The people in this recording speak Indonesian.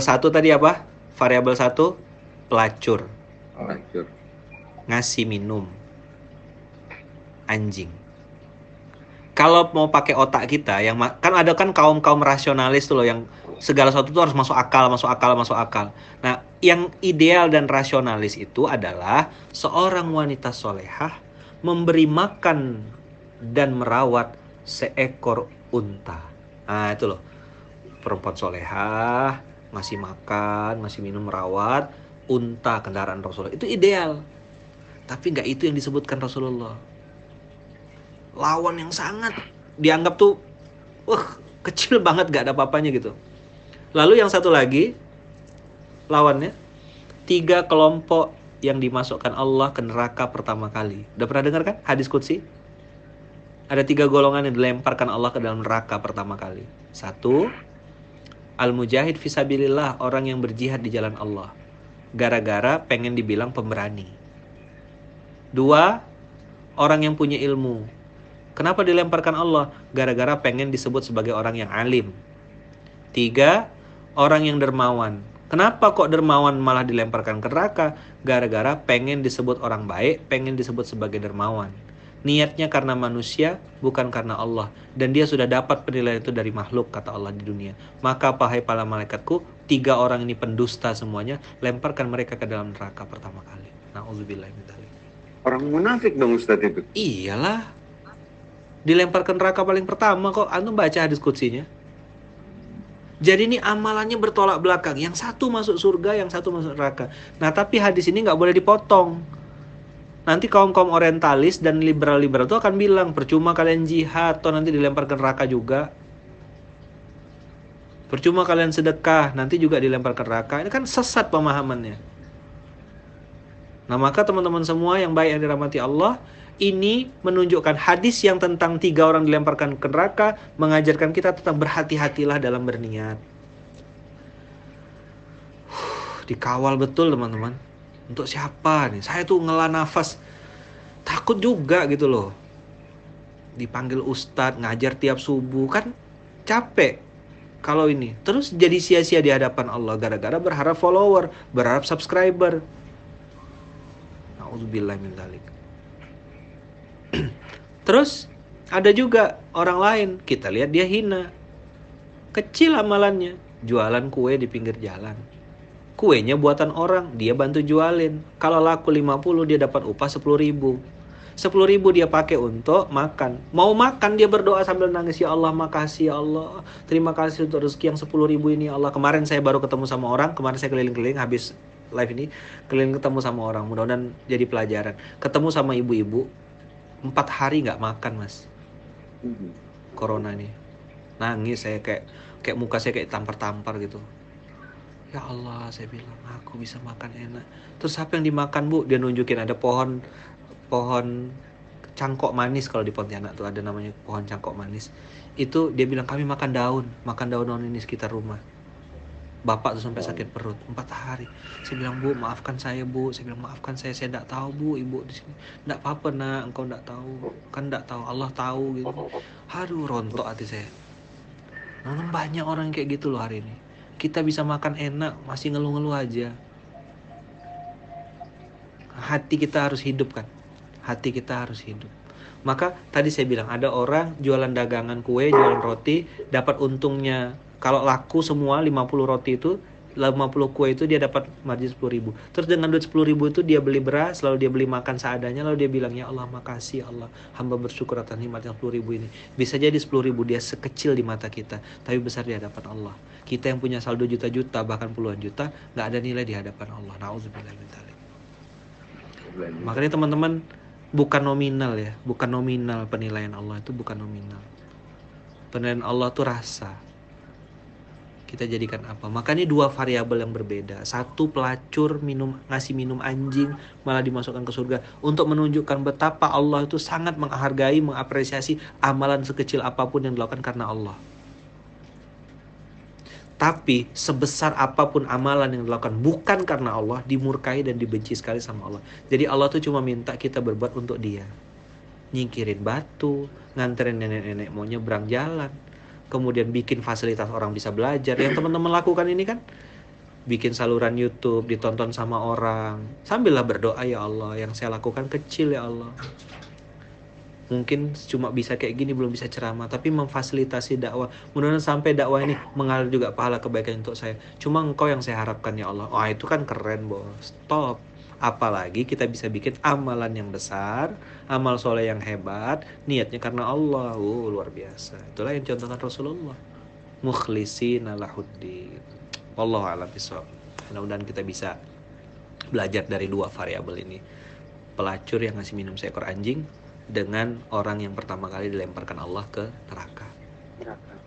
satu tadi apa? Variabel satu pelacur, Pelacur. ngasih minum anjing. Kalau mau pakai otak kita yang kan ada kan kaum-kaum rasionalis tuh loh yang segala sesuatu tuh harus masuk akal, masuk akal, masuk akal. Nah, yang ideal dan rasionalis itu adalah seorang wanita solehah memberi makan dan merawat seekor unta. Nah, itu loh. Perempuan solehah, ngasih makan, ngasih minum, merawat unta kendaraan Rasulullah. Itu ideal. Tapi nggak itu yang disebutkan Rasulullah. Lawan yang sangat dianggap tuh, wah kecil banget gak ada apa-apanya gitu. Lalu yang satu lagi, lawannya, tiga kelompok yang dimasukkan Allah ke neraka pertama kali. Udah pernah dengar kan hadis Qudsi? Ada tiga golongan yang dilemparkan Allah ke dalam neraka pertama kali. Satu, al-mujahid fisabilillah, orang yang berjihad di jalan Allah. Gara-gara pengen dibilang pemberani. Dua, orang yang punya ilmu. Kenapa dilemparkan Allah? Gara-gara pengen disebut sebagai orang yang alim. Tiga, orang yang dermawan. Kenapa kok dermawan malah dilemparkan ke neraka? Gara-gara pengen disebut orang baik, pengen disebut sebagai dermawan. Niatnya karena manusia, bukan karena Allah. Dan dia sudah dapat penilaian itu dari makhluk, kata Allah di dunia. Maka, pahai para malaikatku, tiga orang ini pendusta semuanya, lemparkan mereka ke dalam neraka pertama kali. Dzalik. Orang munafik dong Ustadz itu. Iyalah. Dilemparkan neraka paling pertama kok. Antum baca hadis kutsinya. Jadi ini amalannya bertolak belakang. Yang satu masuk surga, yang satu masuk neraka. Nah tapi hadis ini nggak boleh dipotong. Nanti kaum-kaum orientalis dan liberal-liberal itu akan bilang percuma kalian jihad atau nanti dilempar ke neraka juga. Percuma kalian sedekah, nanti juga dilempar ke neraka. Ini kan sesat pemahamannya. Nah maka teman-teman semua yang baik yang dirahmati Allah, ini menunjukkan hadis yang tentang tiga orang dilemparkan ke neraka, mengajarkan kita tentang berhati-hatilah dalam berniat. Dikawal betul teman-teman. Untuk siapa nih? Saya tuh ngela nafas. Takut juga gitu loh. Dipanggil ustadz, ngajar tiap subuh. Kan capek kalau ini. Terus jadi sia-sia di hadapan Allah. Gara-gara berharap follower, berharap subscriber. Terus ada juga orang lain, kita lihat dia hina. Kecil amalannya, jualan kue di pinggir jalan. Kuenya buatan orang, dia bantu jualin. Kalau laku 50 dia dapat upah 10 ribu. 10 ribu dia pakai untuk makan. Mau makan dia berdoa sambil nangis. Ya Allah makasih ya Allah. Terima kasih untuk rezeki yang 10 ribu ini ya Allah. Kemarin saya baru ketemu sama orang. Kemarin saya keliling-keliling habis live ini. Keliling ketemu sama orang. Mudah-mudahan jadi pelajaran. Ketemu sama ibu-ibu. Empat hari nggak makan mas. Corona ini. Nangis saya kayak kayak muka saya kayak tampar-tampar gitu. Ya Allah, saya bilang aku bisa makan enak. Terus apa yang dimakan bu? Dia nunjukin ada pohon pohon cangkok manis kalau di Pontianak tuh ada namanya pohon cangkok manis. Itu dia bilang kami makan daun, makan daun-daun ini sekitar rumah. Bapak tuh sampai sakit perut empat hari. Saya bilang bu maafkan saya bu. Saya bilang maafkan saya, saya tidak tahu bu ibu di sini. Tidak apa-apa nak, engkau tidak tahu. Kan tidak tahu, Allah tahu gitu. Aduh rontok hati saya. Nah, banyak orang kayak gitu loh hari ini. Kita bisa makan enak, masih ngeluh-ngeluh aja. Hati kita harus hidup kan. Hati kita harus hidup. Maka tadi saya bilang ada orang jualan dagangan kue, jualan roti, dapat untungnya kalau laku semua 50 roti itu 50 kue itu dia dapat margin 10 ribu. Terus dengan duit 10 ribu itu dia beli beras lalu dia beli makan seadanya lalu dia bilang ya Allah makasih ya Allah hamba bersyukur atas nikmat yang 10 ribu ini. Bisa jadi 10 ribu dia sekecil di mata kita tapi besar di hadapan Allah. Kita yang punya saldo juta-juta bahkan puluhan juta nggak ada nilai di hadapan Allah. Makanya teman-teman bukan nominal ya bukan nominal penilaian Allah itu bukan nominal. Penilaian Allah itu rasa kita jadikan apa. Makanya dua variabel yang berbeda. Satu pelacur minum ngasih minum anjing malah dimasukkan ke surga. Untuk menunjukkan betapa Allah itu sangat menghargai mengapresiasi amalan sekecil apa pun yang dilakukan karena Allah. Tapi sebesar apa pun amalan yang dilakukan bukan karena Allah dimurkai dan dibenci sekali sama Allah. Jadi Allah tuh cuma minta kita berbuat untuk dia. Nyingkirin batu nganterin nenek-nenek mau nyebrang jalan kemudian bikin fasilitas orang bisa belajar. Yang teman-teman lakukan ini kan bikin saluran YouTube ditonton sama orang. Sambillah berdoa ya Allah yang saya lakukan kecil ya Allah. Mungkin cuma bisa kayak gini belum bisa ceramah tapi memfasilitasi dakwah. Mudah-mudahan sampai dakwah ini mengalir juga pahala kebaikan untuk saya. Cuma engkau yang saya harapkan ya Allah. Wah itu kan keren bos. Stop apalagi kita bisa bikin amalan yang besar amal soleh yang hebat niatnya karena Allah. Uh, luar biasa. Itulah yang contohkan Rasulullah. Mukhlisin lahuddin. Allah alam bisawab mudah-mudahan kita bisa belajar dari dua variabel ini. Pelacur yang ngasih minum seekor anjing dengan orang yang pertama kali dilemparkan Allah ke neraka. neraka